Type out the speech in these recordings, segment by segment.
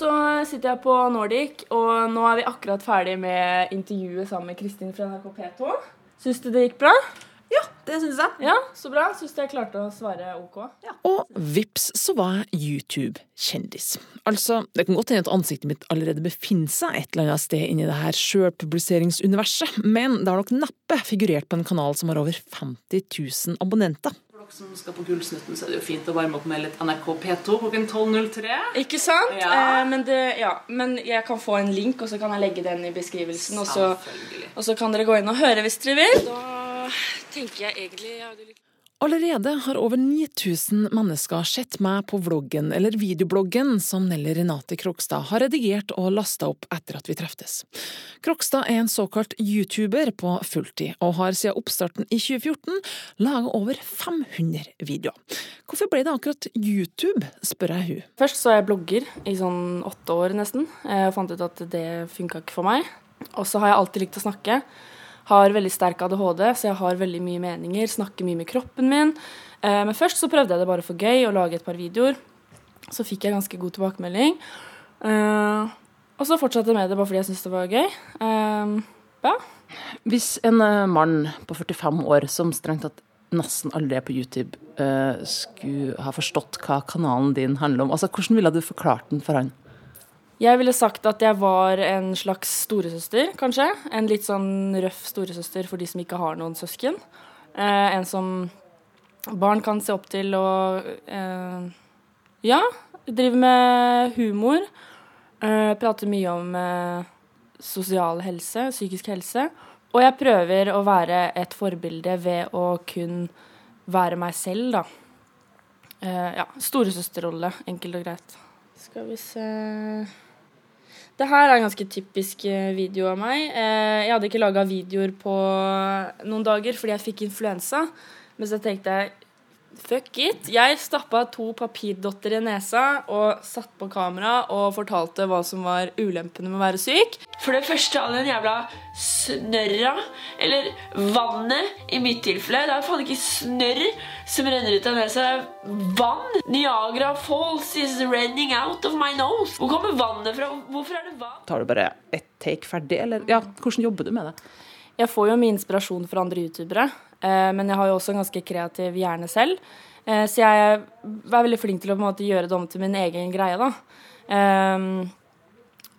så sitter jeg på Nordic, og nå er vi akkurat ferdig med intervjuet sammen med Kristin fra NRK P2. Syns du det gikk bra? Ja, det syns jeg. Ja, så bra. Syns du jeg klarte å svare OK? Og vips så var jeg YouTube-kjendis. Altså, det kan godt hende at ansiktet mitt allerede befinner seg et eller annet sted inni det her sjølpubliseringsuniverset, men det har nok neppe figurert på en kanal som har over 50 000 abonnenter. Dere som skal på Gullsnutten, så er det jo fint å varme opp med litt NRK P2 klokken 12.03. Ikke sant? Ja. Eh, men, det, ja. men jeg kan få en link, og så kan jeg legge den i beskrivelsen. Og så, og så kan dere gå inn og høre hvis dere vil. Da tenker jeg egentlig jeg hadde lyst Allerede har over 9000 mennesker sett meg på vloggen eller videobloggen som Nelly Renate Krokstad har redigert og lasta opp etter at vi treftes. Krokstad er en såkalt YouTuber på fulltid, og har siden oppstarten i 2014 laga over 500 videoer. Hvorfor ble det akkurat YouTube, spør jeg hun. Først så jeg blogger i sånn åtte år nesten. eh, Og fant ut at det funka ikke for meg. Og så har jeg alltid likt å snakke. Har veldig sterk ADHD, så jeg har veldig mye meninger. Snakker mye med kroppen min. Eh, Men først så prøvde jeg det bare for gøy, å lage et par videoer. Så fikk jeg ganske god tilbakemelding. Eh, Og så fortsatte jeg med det bare fordi jeg syntes det var gøy. Eh, Ja. Hvis en eh, mann på 45 år som strengt tatt nesten aldri er på YouTube, eh, skulle ha forstått hva kanalen din handler om, altså hvordan ville du forklart den for han? Jeg ville sagt at jeg var en slags storesøster, kanskje. En litt sånn røff storesøster for de som ikke har noen søsken. Eh, en som barn kan se opp til og eh, Ja, driver med humor. Eh, prater mye om eh, sosial helse, psykisk helse. Og jeg prøver å være et forbilde ved å kun være meg selv, da. Eh, ja, storesøsterrolle, enkelt og greit. Skal vi se Det her er en ganske typisk eh, video av meg. Eh, jeg hadde ikke laga videoer på noen dager fordi jeg fikk influensa. Men så tenkte jeg fuck it. Jeg stappa to papirdotter i nesa og satt på kamera og fortalte hva som var ulempene med å være syk. For det første all den jævla snørra, eller vannet i mitt tilfelle. Det er faen ikke snørr som renner ut av nesa, det er vann. Niagara Falls is running out of my nose. Hvor kommer vannet fra? Hvorfor er det vann? Tar du bare ett take ferdig, eller ja, hvordan jobber du med det? Jeg får jo mye inspirasjon fra andre youtubere, men jeg har jo også en ganske kreativ hjerne selv. Eh, så jeg er veldig flink til å måte gjøre det om til min egen greie, da. Ehm,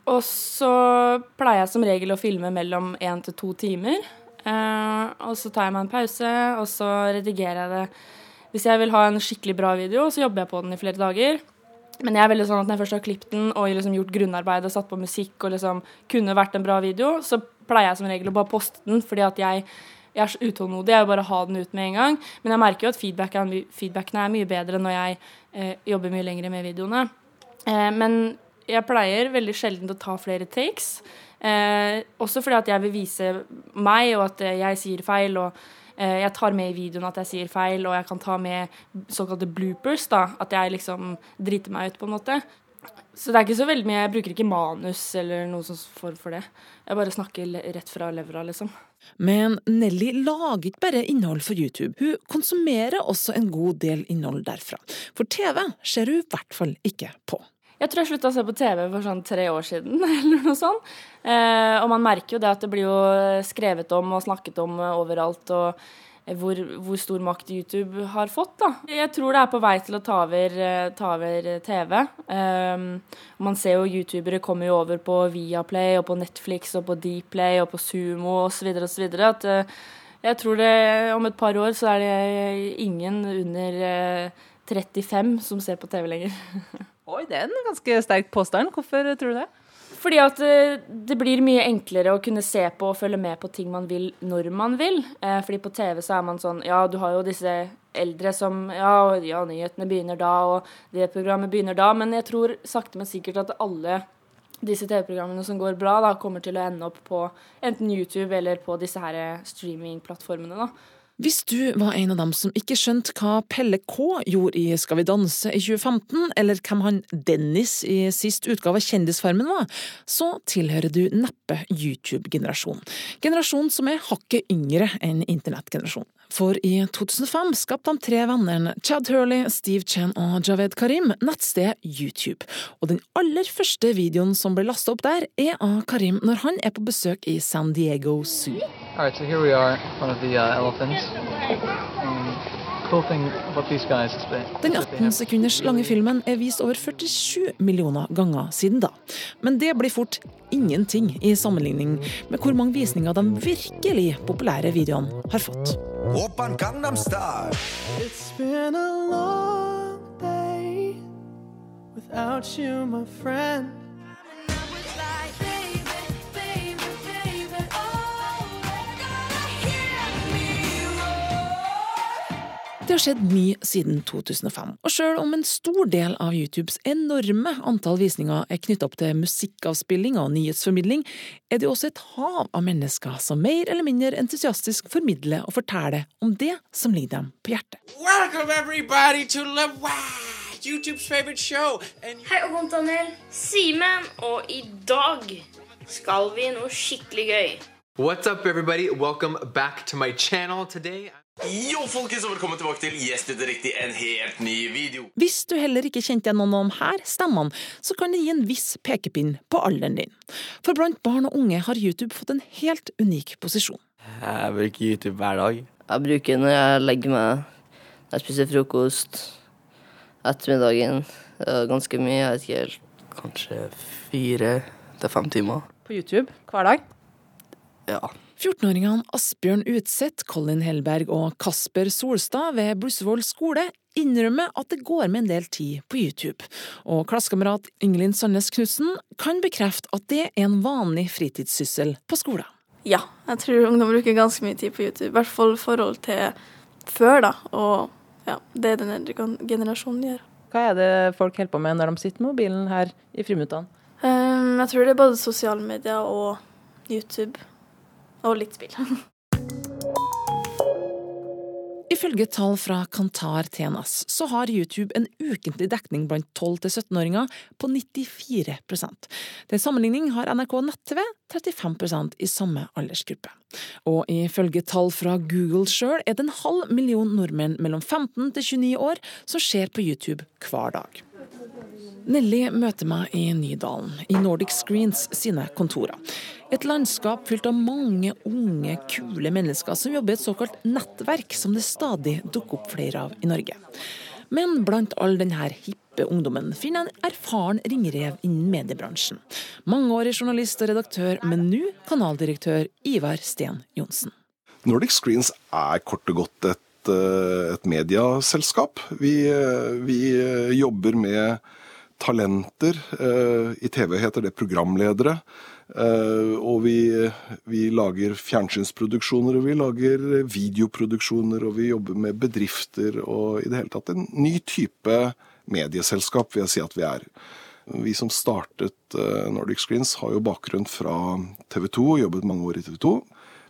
og så pleier jeg som regel å filme mellom én til to timer. Eh, og så tar jeg meg en pause, og så redigerer jeg det. Hvis jeg vil ha en skikkelig bra video, så jobber jeg på den i flere dager. Men jeg er veldig sånn at når jeg først har klippet den og liksom gjort grunnarbeid og satt på musikk og liksom kunne vært en bra video, så pleier jeg som regel å bare poste den fordi at jeg, jeg er så utålmodig. Jeg vil bare ha den ut med en gang. Men jeg merker jo at feedback er feedbackene er mye bedre når jeg eh, jobber mye lenger med videoene. Eh, men jeg pleier veldig sjelden å ta flere takes. Eh, også fordi at jeg vil vise meg, og at eh, jeg sier feil. og eh, jeg tar med i videoen at jeg sier feil, og jeg kan ta med såkalte bloopers. da, At jeg liksom driter meg ut, på en måte. Så det er ikke så veldig mye, jeg bruker ikke manus eller noe sånt for, for det. Jeg bare snakker rett fra levra, liksom. Men Nelly lager ikke bare innhold for YouTube, hun konsumerer også en god del innhold derfra. For TV ser hun i hvert fall ikke på. Jeg tror jeg slutta å se på TV for sånn tre år siden, eller noe sånt. Eh, og man merker jo det at det blir jo skrevet om og snakket om overalt, og hvor, hvor stor makt YouTube har fått, da. Jeg tror det er på vei til å ta over, eh, ta over TV. Um, man ser jo youtubere kommer jo over på Viaplay og på Netflix og på Dplay og på Sumo osv. osv. At eh, jeg tror det om et par år så er det ingen under uh, 35 som ser på TV lenger. Oi, det er en ganske sterk påstand. Hvorfor tror du det? Fordi at eh, det blir mye enklere å kunne se på og følge med på ting man vil når man vil. Eh, fordi på TV så er man sånn Ja, du har jo disse eldre som Ja, ja nyhetene begynner da, og det programmet begynner da. Men jeg tror sakte, men sikkert at alle disse TV-programmene som går bra, da, kommer til å ende opp på enten YouTube eller på disse her eh, streamingplattformene, da. Hvis du var en av dem som ikke skjønte hva Pelle K gjorde i Skal vi danse i 2015, eller hvem han Dennis i sist utgave av Kjendisfarmen var, så tilhører du neppe YouTube-generasjonen. Generasjonen som er hakket yngre enn internettgenerasjonen. For i 2005 skapte han tre vennene Chad Hurley, Steve Chen og Javed Karim nettstedet YouTube. Og den aller første videoen som ble lasta opp der, er av Karim når han er på besøk i San Diego Zoo. All right, so here we are one of the uh, den 18 sekunders lange filmen er vist over 47 millioner ganger siden da. Men det blir fort ingenting i sammenligning med hvor mange visninger de virkelig populære videoene har fått. It's Det har skjedd mye siden 2005, og selv om en stor del av YouTubes enorme antall visninger er knyttet opp til musikkavspilling og nyhetsformidling, er det også et hav av mennesker som mer eller mindre entusiastisk formidler og forteller om det som ligger dem på hjertet. Welcome everybody to Wow, YouTube's favorite show. And Hei og godt, Daniel. Simen, og i dag skal vi noe skikkelig gøy. What's up, everybody? Welcome back to my channel today. Jo, folkens, og velkommen tilbake til Gjest er riktig, en helt ny video. Hvis du heller ikke kjente igjen noen av her stemmene, så kan det gi en viss pekepinn på alderen din. For blant barn og unge har YouTube fått en helt unik posisjon. Jeg bruker YouTube hver dag. Jeg bruker når jeg legger meg, når jeg spiser frokost, ettermiddagen. Er ganske mye, jeg vet ikke helt. Kanskje fire til fem timer. På YouTube hver dag? Ja. 14-åringene Asbjørn Utseth, Colin Hellberg og Kasper Solstad ved Blusvoll skole innrømmer at det går med en del tid på YouTube, og klassekamerat Ingelin Sandnes Knutsen kan bekrefte at det er en vanlig fritidssyssel på skolen. Ja, jeg tror ungdom bruker ganske mye tid på YouTube, i hvert fall i forhold til før, da, og ja, det den eldre generasjonen gjør. Hva er det folk holder på med når de sitter med mobilen her i friminuttene? Um, jeg tror det er både sosiale medier og YouTube, og litt spill. Ifølge tall fra Kantar TNS så har YouTube en ukentlig dekning blant 12-17-åringer på 94% Til sammenligning har NRK nett-TV 35% i samme aldersgruppe. Og ifølge tall fra Google sjøl er det en halv million nordmenn mellom 15 til 29 år som ser på YouTube hver dag. Nelly møter meg i Nydalen, i Nordic Screens sine kontorer. Et landskap fylt av mange unge, kule mennesker som jobber i et såkalt nettverk som det stadig dukker opp flere av i Norge. Men blant all denne hippe ungdommen finner jeg en erfaren ringrev innen mediebransjen. Mangeårig journalist og redaktør, men nå kanaldirektør Ivar Sten Johnsen. Nordic Screens er kort og godt et, eh, et mediaselskap. Vi, eh, vi eh, jobber med talenter. I TV heter det programledere. Og vi, vi lager fjernsynsproduksjoner, og vi lager videoproduksjoner, og vi jobber med bedrifter og i det hele tatt en ny type medieselskap, vil jeg si at vi er. Vi som startet Nordic Screens har jo bakgrunn fra TV 2, og jobbet mange år i TV 2.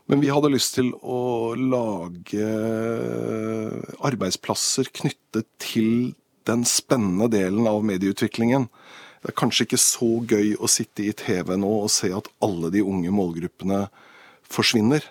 Men vi hadde lyst til å lage arbeidsplasser knyttet til den spennende delen av medieutviklingen. Det er kanskje ikke så gøy å sitte i TV nå og se at alle de unge målgruppene forsvinner.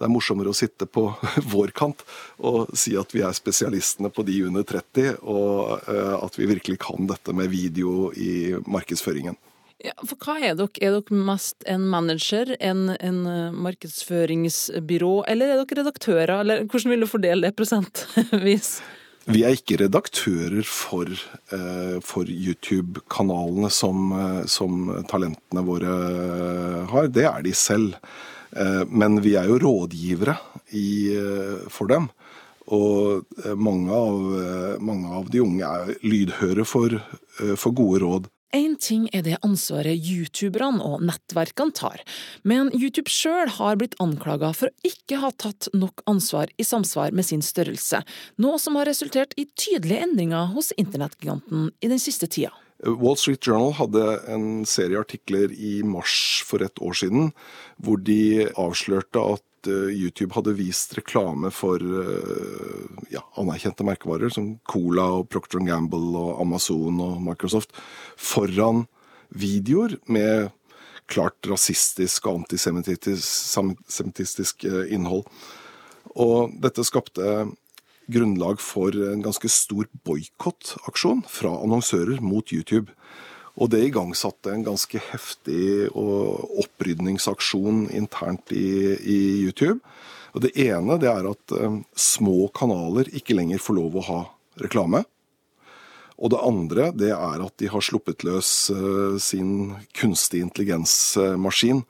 Det er morsommere å sitte på vår kant og si at vi er spesialistene på de under 30, og eh, at vi virkelig kan dette med video i markedsføringen. Ja, for hva er dere? Er dere mest en manager, en, en eh, markedsføringsbyrå, eller er dere redaktører? Eller hvordan vil du fordele det prosentvis? Vi er ikke redaktører for, eh, for YouTube-kanalene som, eh, som talentene våre har. Det er de selv. Men vi er jo rådgivere i, for dem. Og mange av, mange av de unge er lydhøre for, for gode råd. Én ting er det ansvaret youtuberne og nettverkene tar, men YouTube sjøl har blitt anklaga for å ikke ha tatt nok ansvar i samsvar med sin størrelse, noe som har resultert i tydelige endringer hos internettgiganten i den siste tida. Wall Street Journal hadde en serie artikler i mars for et år siden, hvor de avslørte at eh, YouTube hadde vist reklame for eh, ja, anerkjente merkevarer som Cola og Procter Gamble og Amazon og Microsoft foran videoer med klart rasistisk og antisemittistisk eh, innhold. Og dette skapte grunnlag for en ganske stor boikottaksjon fra annonsører mot YouTube. Og det igangsatte en ganske heftig opprydningsaksjon internt i, i YouTube. Og Det ene det er at um, små kanaler ikke lenger får lov å ha reklame. Og det andre det er at de har sluppet løs uh, sin kunstig intelligensmaskin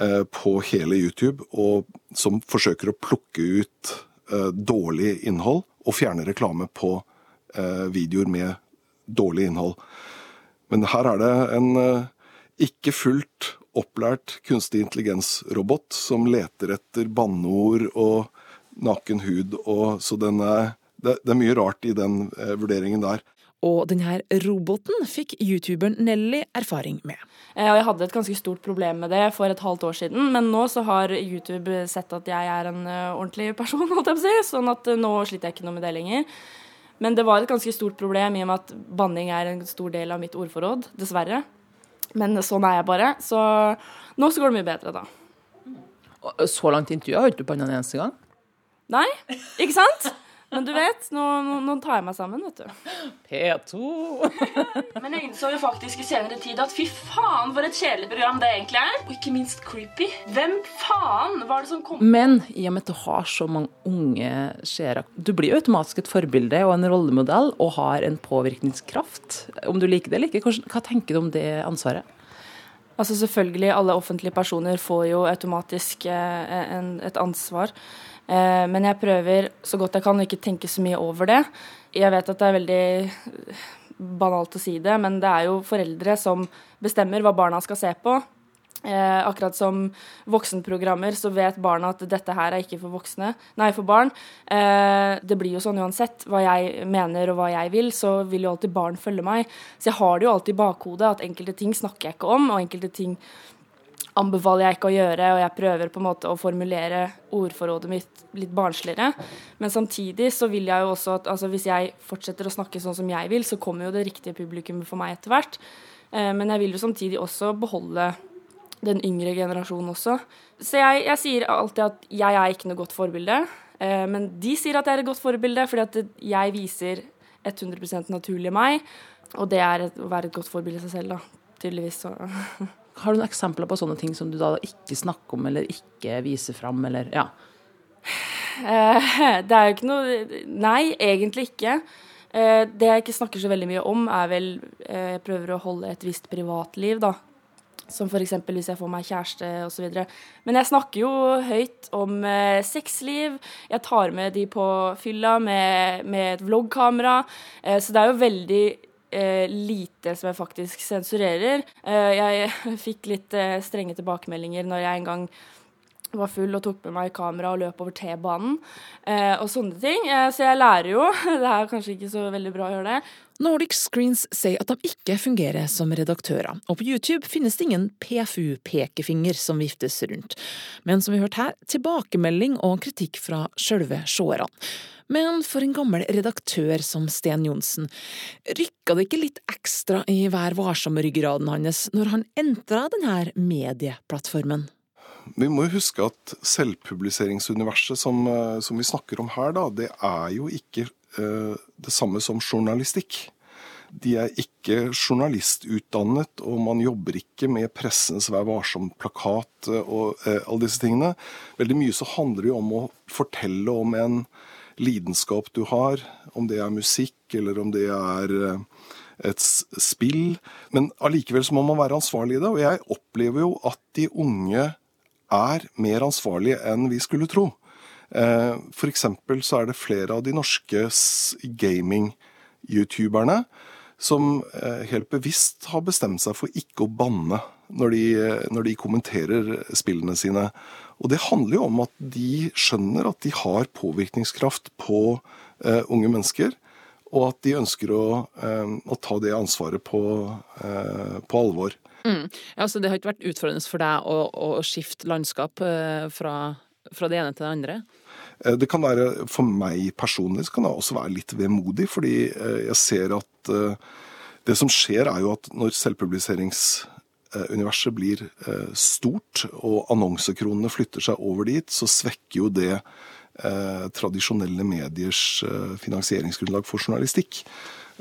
uh, på hele YouTube, og som forsøker å plukke ut uh, dårlig innhold og fjerne reklame på videoer med dårlig innhold. Men her er det en eh, ikke fullt opplært kunstig intelligens-robot som leter etter banneord og naken hud, og, så den er, det, det er mye rart i den eh, vurderingen der. Og denne roboten fikk youtuberen Nelly erfaring med. Eh, jeg hadde et ganske stort problem med det for et halvt år siden, men nå så har YouTube sett at jeg er en ordentlig person, holdt jeg på å si, sånn at nå sliter jeg ikke noe med det lenger. Men det var et ganske stort problem i og med at banning er en stor del av mitt ordforråd, dessverre. Men sånn er jeg bare. Så nå så går det mye bedre, da. Så langt i intervjuet har du ikke banna en eneste gang? Nei, ikke sant? Men du vet, nå, nå, tar jeg meg sammen, vet du. P2. Men jeg innså jo faktisk i senere tid at fy faen, for et kjedelig program det egentlig er. Og ikke minst creepy. Hvem faen var det som kom Men i og med at du har så mange unge seere, du blir jo automatisk et forbilde og en rollemodell og har en påvirkningskraft. Om du liker det eller ikke, hva tenker du om det ansvaret? Altså Selvfølgelig, alle offentlige personer får jo automatisk eh, en, et ansvar. Eh, men jeg prøver så godt jeg kan å ikke tenke så mye over det. Jeg vet at det er veldig banalt å si det, men det er jo foreldre som bestemmer hva barna skal se på. Eh, akkurat som voksenprogrammer, så vet barna at dette her er ikke for voksne, nei, for barn. Eh, det blir jo sånn uansett hva jeg mener og hva jeg vil, så vil jo alltid barn følge meg. Så jeg har det jo alltid i bakhodet at enkelte ting snakker jeg ikke om, og enkelte ting anbefaler jeg ikke å gjøre, og jeg prøver på en måte å formulere ordforrådet mitt litt barnsligere. Men samtidig så vil jeg jo også at altså, hvis jeg fortsetter å snakke sånn som jeg vil, så kommer jo det riktige publikummet for meg etter hvert. Eh, men jeg vil jo samtidig også beholde den yngre generasjonen også. Så jeg, jeg sier alltid at jeg er ikke noe godt forbilde. Eh, men de sier at jeg er et godt forbilde, fordi at jeg viser 100% naturlig meg. Og det er å være et godt forbilde i seg selv, da. Tydeligvis. Så. Har du noen eksempler på sånne ting som du da ikke snakker om eller ikke viser fram, eller ja? Eh, det er jo ikke noe Nei, egentlig ikke. Eh, det jeg ikke snakker så veldig mye om, er vel eh, Jeg prøver å holde et visst privatliv, da. Som f.eks. hvis jeg får meg kjæreste osv. Men jeg snakker jo høyt om eh, sexliv. Jeg tar med de på fylla med, med et vloggkamera. Eh, så det er jo veldig eh, lite som jeg faktisk sensurerer. Eh, jeg fikk litt eh, strenge tilbakemeldinger når jeg en gang var full og tok med meg kamera og løp over T-banen eh, og sånne ting. Eh, så jeg lærer jo. Det er kanskje ikke så veldig bra å gjøre det. Nordic Screens sier at de ikke fungerer som redaktører, og på YouTube finnes det ingen PFU-pekefinger som viftes rundt. Men som vi hørte her, tilbakemelding og kritikk fra sjølve seerne. Men for en gammel redaktør som Sten Johnsen, rykka det ikke litt ekstra i Vær varsom-ryggraden hans når han entra denne medieplattformen? Vi må jo huske at selvpubliseringsuniverset som, eh, som vi snakker om her, da, det er jo ikke eh, det samme som journalistikk. De er ikke journalistutdannet, og man jobber ikke med pressens Vær varsom-plakat og eh, alle disse tingene. Veldig mye så handler det jo om å fortelle om en lidenskap du har, om det er musikk eller om det er eh, et spill. Men allikevel så må man være ansvarlig i det, og jeg opplever jo at de unge er mer ansvarlige enn vi skulle tro. F.eks. For eksempel så er det flere av de norske gaming-youtuberne som eh, helt bevisst har bestemt seg for ikke å banne når de, eh, når de kommenterer spillene sine. Og det handler jo om at de skjønner at de har påvirkningskraft på eh, unge mennesker, og at de ønsker å, eh, å ta det ansvaret på, eh, på alvor. Mm. Ja, så det har ikke vært utfordrende for deg å, å skifte landskap eh, fra, fra det ene til det andre? Det kan være, For meg personlig så kan det også være litt vemodig, fordi jeg ser at det som skjer er jo at når selvpubliseringsuniverset blir stort, og annonsekronene flytter seg over dit, så svekker jo det eh, tradisjonelle mediers eh, finansieringsgrunnlag for journalistikk.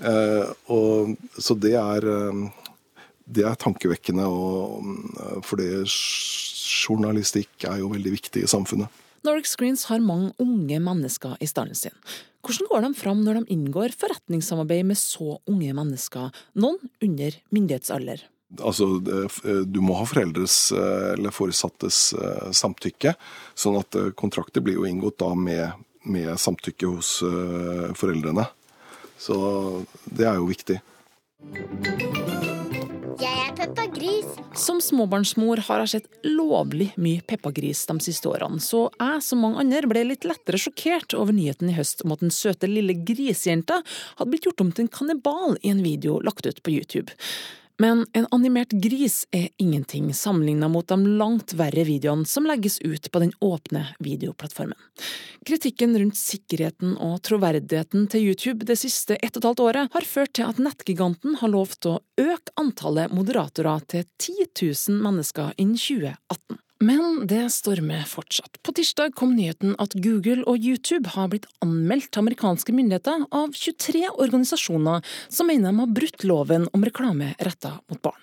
Eh, og, så det er, eh, det er tankevekkende, og, eh, for det journalistikk er jo veldig viktig i samfunnet. Nordic Screens har mange unge mennesker i stallen sin. Hvordan går de fram når de inngår forretningssamarbeid med så unge mennesker, noen under myndighetsalder? Altså, du må ha foreldres eh, eller foresattes eh, samtykke, sånn at eh, kontrakter blir jo inngått da med, med samtykke hos eh, foreldrene. Så det er jo viktig. Jeg er Peppa Gris. Som småbarnsmor har jeg sett lovlig mye Peppa Gris de siste årene, så jeg som mange andre ble litt lettere sjokkert over nyheten i høst om at den søte lille grisejenta hadde blitt gjort om til en kannibal i en video lagt ut på YouTube. Men en animert gris er ingenting sammenlignet mot de langt verre videoene som legges ut på den åpne videoplattformen. Kritikken rundt sikkerheten og troverdigheten til YouTube det siste ett og et halvt året har ført til at nettgiganten har lovt å øke antallet moderatorer til 10 000 mennesker innen 2018. Men det stormer fortsatt. På tirsdag kom nyheten at Google og YouTube har blitt anmeldt til amerikanske myndigheter av 23 organisasjoner som mener de har brutt loven om reklame retta mot barn.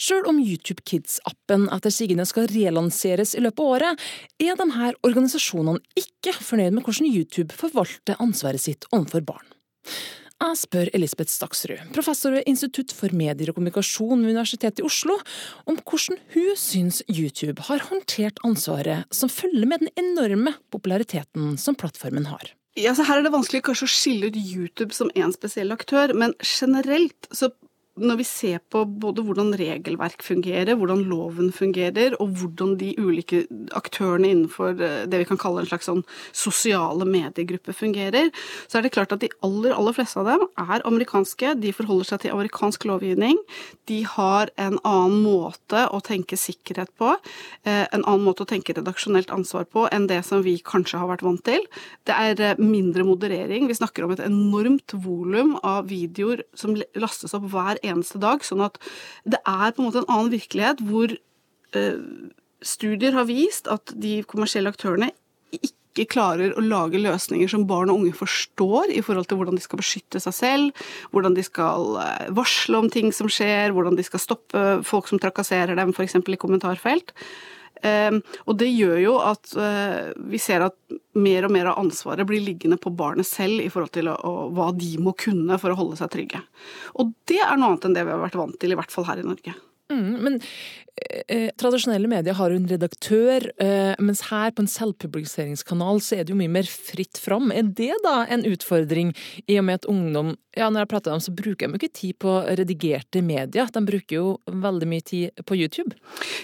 Sjøl om YouTube Kids-appen etter sigende skal relanseres i løpet av året, er de her organisasjonene ikke fornøyd med hvordan YouTube forvalter ansvaret sitt overfor barn. Jeg spør Elisabeth Staksrud, professor ved Institutt for medier og kommunikasjon ved Universitetet i Oslo, om hvordan hun syns YouTube har håndtert ansvaret som følger med den enorme populariteten som plattformen har. Ja, Her er det vanskelig kanskje å skille ut YouTube som én spesiell aktør, men generelt så når vi ser på både hvordan regelverk fungerer, hvordan loven fungerer, og hvordan de ulike aktørene innenfor eh, det vi kan kalle en slags sånn sosiale mediegruppe fungerer, så er det klart at de aller, aller fleste av dem er amerikanske. De forholder seg til amerikansk lovgivning. De har en annen måte å tenke sikkerhet på, eh, en annen måte å tenke redaksjonelt ansvar på enn det som vi kanskje har vært vant til. Det er eh, mindre moderering. Vi snakker om et enormt volum av videoer som lastes opp hver eneste dag, sånn at det er på en måte en annen virkelighet hvor eh, studier har vist at de kommersielle aktørene ikke klarer å lage løsninger som barn og unge forstår i forhold til hvordan de skal beskytte seg selv, hvordan de skal eh, varsle om ting som skjer, hvordan de skal stoppe folk som trakasserer dem, f.eks. i kommentarfelt. Um, og det gjør jo at uh, vi ser at mer og mer av ansvaret blir liggende på barnet selv i forhold til hva de må kunne for å holde seg trygge. Og det er noe annet enn det vi har vært vant til, i hvert fall her i Norge. Mm, men eh, tradisjonelle medier har jo en redaktør, eh, mens her på en selvpubliseringskanal så er det jo mye mer fritt fram. Er det da en utfordring, i og med at ungdom ja, Når jeg prater med dem, så bruker de jo ikke tid på redigerte medier, de bruker jo veldig mye tid på YouTube.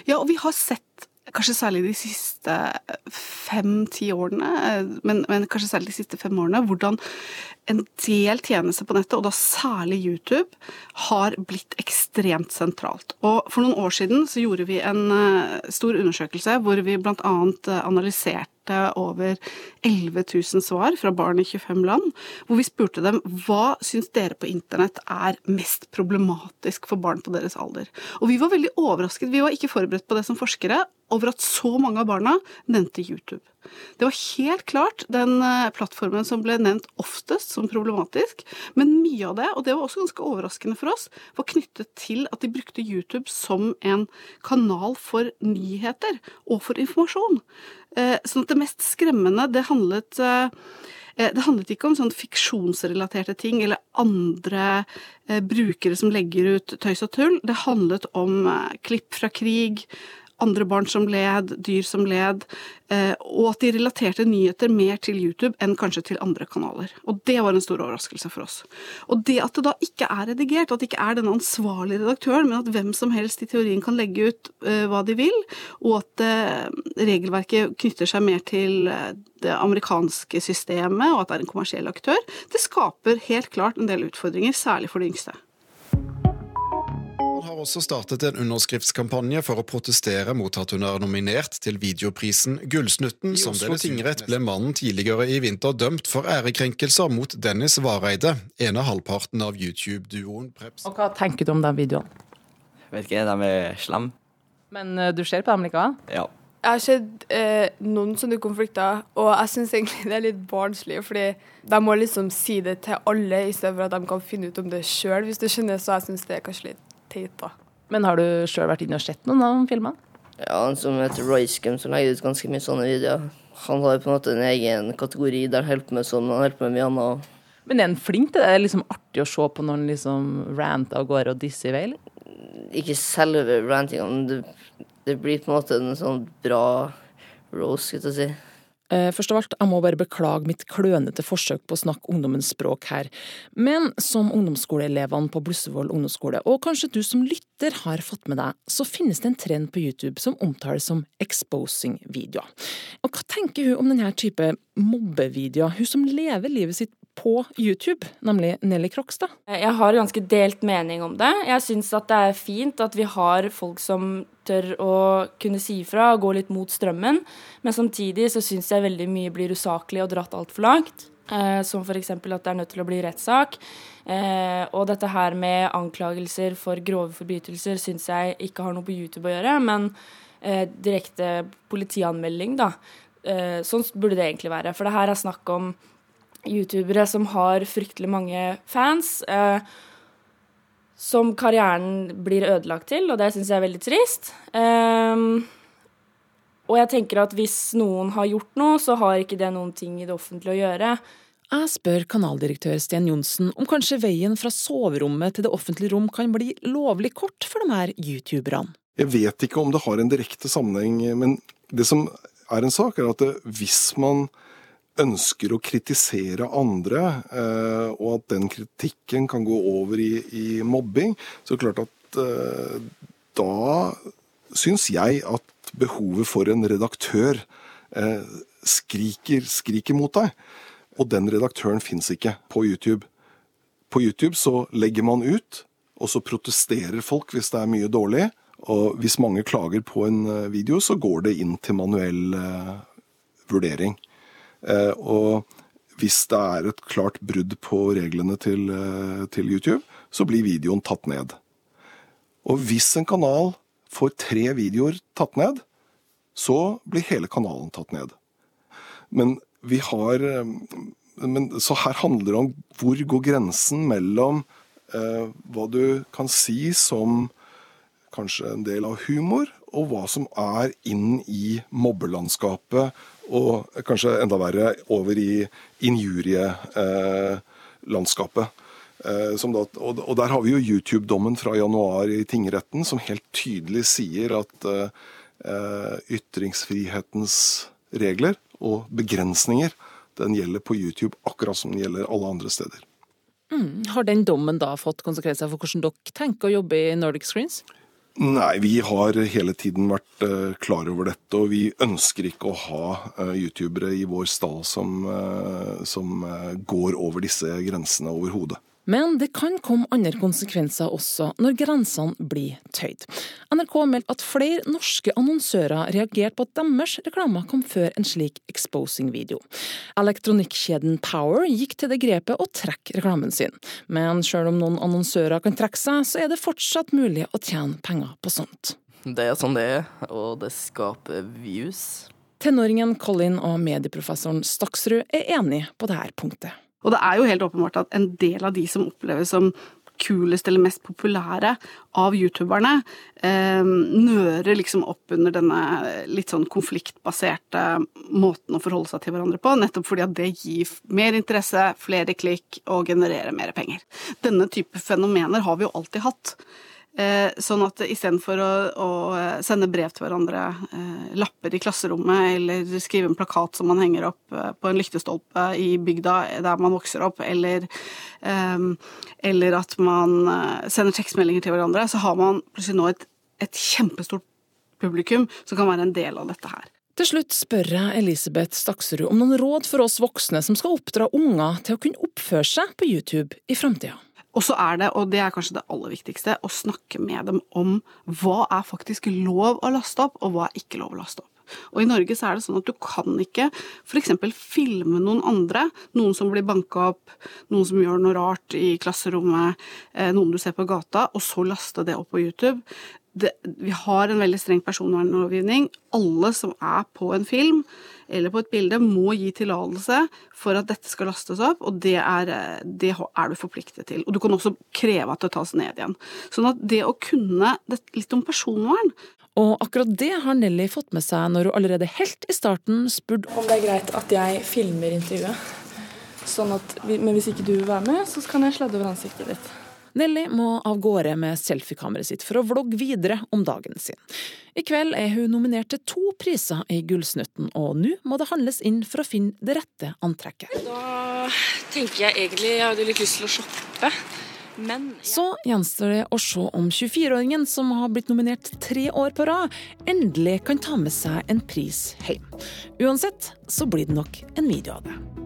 Ja, og vi har sett kanskje særlig de siste fem-ti årene, men, men, kanskje særlig de siste fem årene, hvordan en del tjenester på nettet, og da særlig YouTube, har blitt ekstremt sentralt. Og for noen år siden så gjorde vi en stor undersøkelse hvor vi bl.a. analyserte over 11 000 svar fra barn i 25 land, hvor vi spurte dem hva syns dere på internett er mest problematisk for barn på deres alder. Og vi var veldig overrasket, vi var ikke forberedt på det som forskere, over at så mange av barna nevnte YouTube. Det var helt klart den plattformen som ble nevnt oftest som problematisk, men mye av det, og det var også ganske overraskende for oss, var knyttet til at de brukte YouTube som en kanal for nyheter og for informasjon. Sånn at det mest skremmende, det handlet det handlet ikke om sånn fiksjonsrelaterte ting eller andre brukere som legger ut tøys og tull. Det handlet om klipp fra krig, andre barn som led, dyr som led, og at de relaterte nyheter mer til YouTube enn kanskje til andre kanaler. Og det var en stor overraskelse for oss. Og det at det da ikke er redigert, at det ikke er den ansvarlige redaktøren, men at hvem som helst i teorien kan legge ut hva de vil, og at regelverket knytter seg mer til det amerikanske systemet, og at det er en kommersiell aktør, det skaper helt klart en del utfordringer, særlig for de yngste har også startet en underskriftskampanje for å protestere mot at hun er nominert til videoprisen Gullsnutten. Som Oslo tingrett ble mannen tidligere i vinter dømt for ærekrenkelser mot Dennis Vareide, ene halvparten av YouTube-duoen Preps. Og hva tenker du om den videoen? Vet ikke, de er slemme. Men uh, du ser på dem likevel? Ja. Jeg har sett eh, noen sånne konflikter, og jeg syns egentlig det er litt barnslig. Fordi de må liksom si det til alle, i stedet for at de kan finne ut om det sjøl, hvis du skjønner. Så jeg syns det er kanskje litt teit, da. Men har du sjøl vært inne og sett noen av filmene? Ja, han som heter Royscam, som legger ut ganske mye sånne videoer. Han har på en måte en egen kategori der han holder med sånn, han holder med mye annet. Men er han flink til det? Er liksom artig å se på når han liksom ranter og går og disser i vei? Ikke selve rantinga, men det, det blir på en måte en sånn bra roast, skal jeg si. Eh, Først av alt, jeg må bare beklage mitt klønete forsøk på å snakke ungdommens språk her. Men som ungdomsskoleelevene på Blussevoll ungdomsskole, og kanskje du som lytter har fått med deg, så finnes det en trend på YouTube som omtales som exposing-videoer. Og hva tenker hun om denne type mobbevideoer, hun som lever livet sitt på YouTube, nemlig Nelly Krokstad? Jeg har ganske delt mening om det. Jeg syns at det er fint at vi har folk som tør å kunne si ifra og gå litt mot strømmen, men samtidig så syns jeg veldig mye blir usaklig og dratt altfor langt. Eh, som f.eks. at det er nødt til å bli rettssak. Eh, og dette her med anklagelser for grove forbrytelser syns jeg ikke har noe på YouTube å gjøre, men eh, direkte politianmelding, da. Sånn burde det egentlig være. For det her er snakk om youtubere som har fryktelig mange fans. Eh, som karrieren blir ødelagt til, og det syns jeg er veldig trist. Ehm, og jeg tenker at hvis noen har gjort noe, så har ikke det noen ting i det offentlige å gjøre. Jeg spør kanaldirektør Sten Johnsen om kanskje veien fra soverommet til det offentlige rom kan bli lovlig kort for de her youtuberne. Jeg vet ikke om det har en direkte sammenheng, men det som er en sak, er at hvis man ønsker å kritisere andre, eh, og at den kritikken kan gå over i, i mobbing, så er det klart at eh, da syns jeg at behovet for en redaktør eh, skriker, skriker mot deg. Og den redaktøren fins ikke på YouTube. På YouTube så legger man ut, og så protesterer folk hvis det er mye dårlig. Og hvis mange klager på en video, så går det inn til manuell vurdering. Eh, og hvis det er et klart brudd på reglene til, eh, til YouTube, så blir videoen tatt ned. Og hvis en kanal får tre videoer tatt ned, så blir hele kanalen tatt ned. Men vi har eh, men, Så her handler det om hvor går grensen mellom eh, hva du kan si som kanskje en del av humor, og hva som er inn i mobbelandskapet, og kanskje enda verre over i injurielandskapet. Eh, da, og der har vi jo YouTube-dommen fra januar i tingretten som helt tydelig sier at eh, ytringsfrihetens regler og begrensninger den gjelder på YouTube akkurat som den gjelder alle andre steder. Mm. Har den dommen da fått konsekvenser for hvordan dere tenker å jobbe i Nordic Screens? Nei, vi har hele tiden vært uh, klar over dette, og vi ønsker ikke å ha uh, youtubere i vår stall som, uh, som går over disse grensene overhodet. Men det kan komme andre konsekvenser også når grensene blir tøyd. NRK meldte at flere norske annonsører reagerte på at deres reklamer kom før en slik exposing-video. Elektronikkjeden Power gikk til det grepet å trekke reklamen sin. Men selv om noen annonsører kan trekke seg, så er det fortsatt mulig å tjene penger på sånt. Det er sånn det er, og det skaper views. Tenåringen Colin og medieprofessoren Staksrud er enig på dette punktet. Og det er jo helt åpenbart at en del av de som oppleves som kulest eller mest populære av youtuberne, eh, nører liksom opp under denne litt sånn konfliktbaserte måten å forholde seg til hverandre på, nettopp fordi at det gir mer interesse, flere klikk og genererer mer penger. Denne type fenomener har vi jo alltid hatt. Eh, sånn at istedenfor å, å sende brev til hverandre, eh, lapper i klasserommet eller skrive en plakat som man henger opp eh, på en lyktestolpe i bygda der man vokser opp, eller, eh, eller at man eh, sender tekstmeldinger til hverandre, så har man plutselig nå et, et kjempestort publikum som kan være en del av dette her. Til slutt spør jeg Elisabeth Staksrud om noen råd for oss voksne som skal oppdra unger til å kunne oppføre seg på YouTube i framtida. Og så er det, og det er kanskje det aller viktigste, å snakke med dem om hva er faktisk lov å laste opp, og hva er ikke lov å laste opp. Og i Norge så er det sånn at du kan ikke f.eks. filme noen andre. Noen som blir banka opp, noen som gjør noe rart i klasserommet, eh, noen du ser på gata, og så laste det opp på YouTube. Det, vi har en veldig streng personvernlovgivning. Alle som er på en film eller på et bilde, må gi tillatelse for at dette skal lastes opp, og det er, eh, det er, du forpliktet til. Og du kan også kreve at det tas ned igjen. Sånn at det å kunne litt om personvern og akkurat det har Nelly fått med seg når hun allerede helt i starten spurte om det er greit at jeg filmer intervjuet. Sånn at, men hvis ikke du vil være med, så kan jeg sladde over ansiktet ditt. Nelly må av gårde med selfiekameraet sitt for å vlogge videre om dagen sin. I kveld er hun nominert til to priser i Gullsnutten, og nå må det handles inn for å finne det rette antrekket. Da tenker jeg egentlig jeg hadde litt lyst til å shoppe. Men ja. Så gjenstår det å se om 24-åringen som har blitt nominert tre år på rad, endelig kan ta med seg en pris hjem. Uansett så blir det nok en video av det.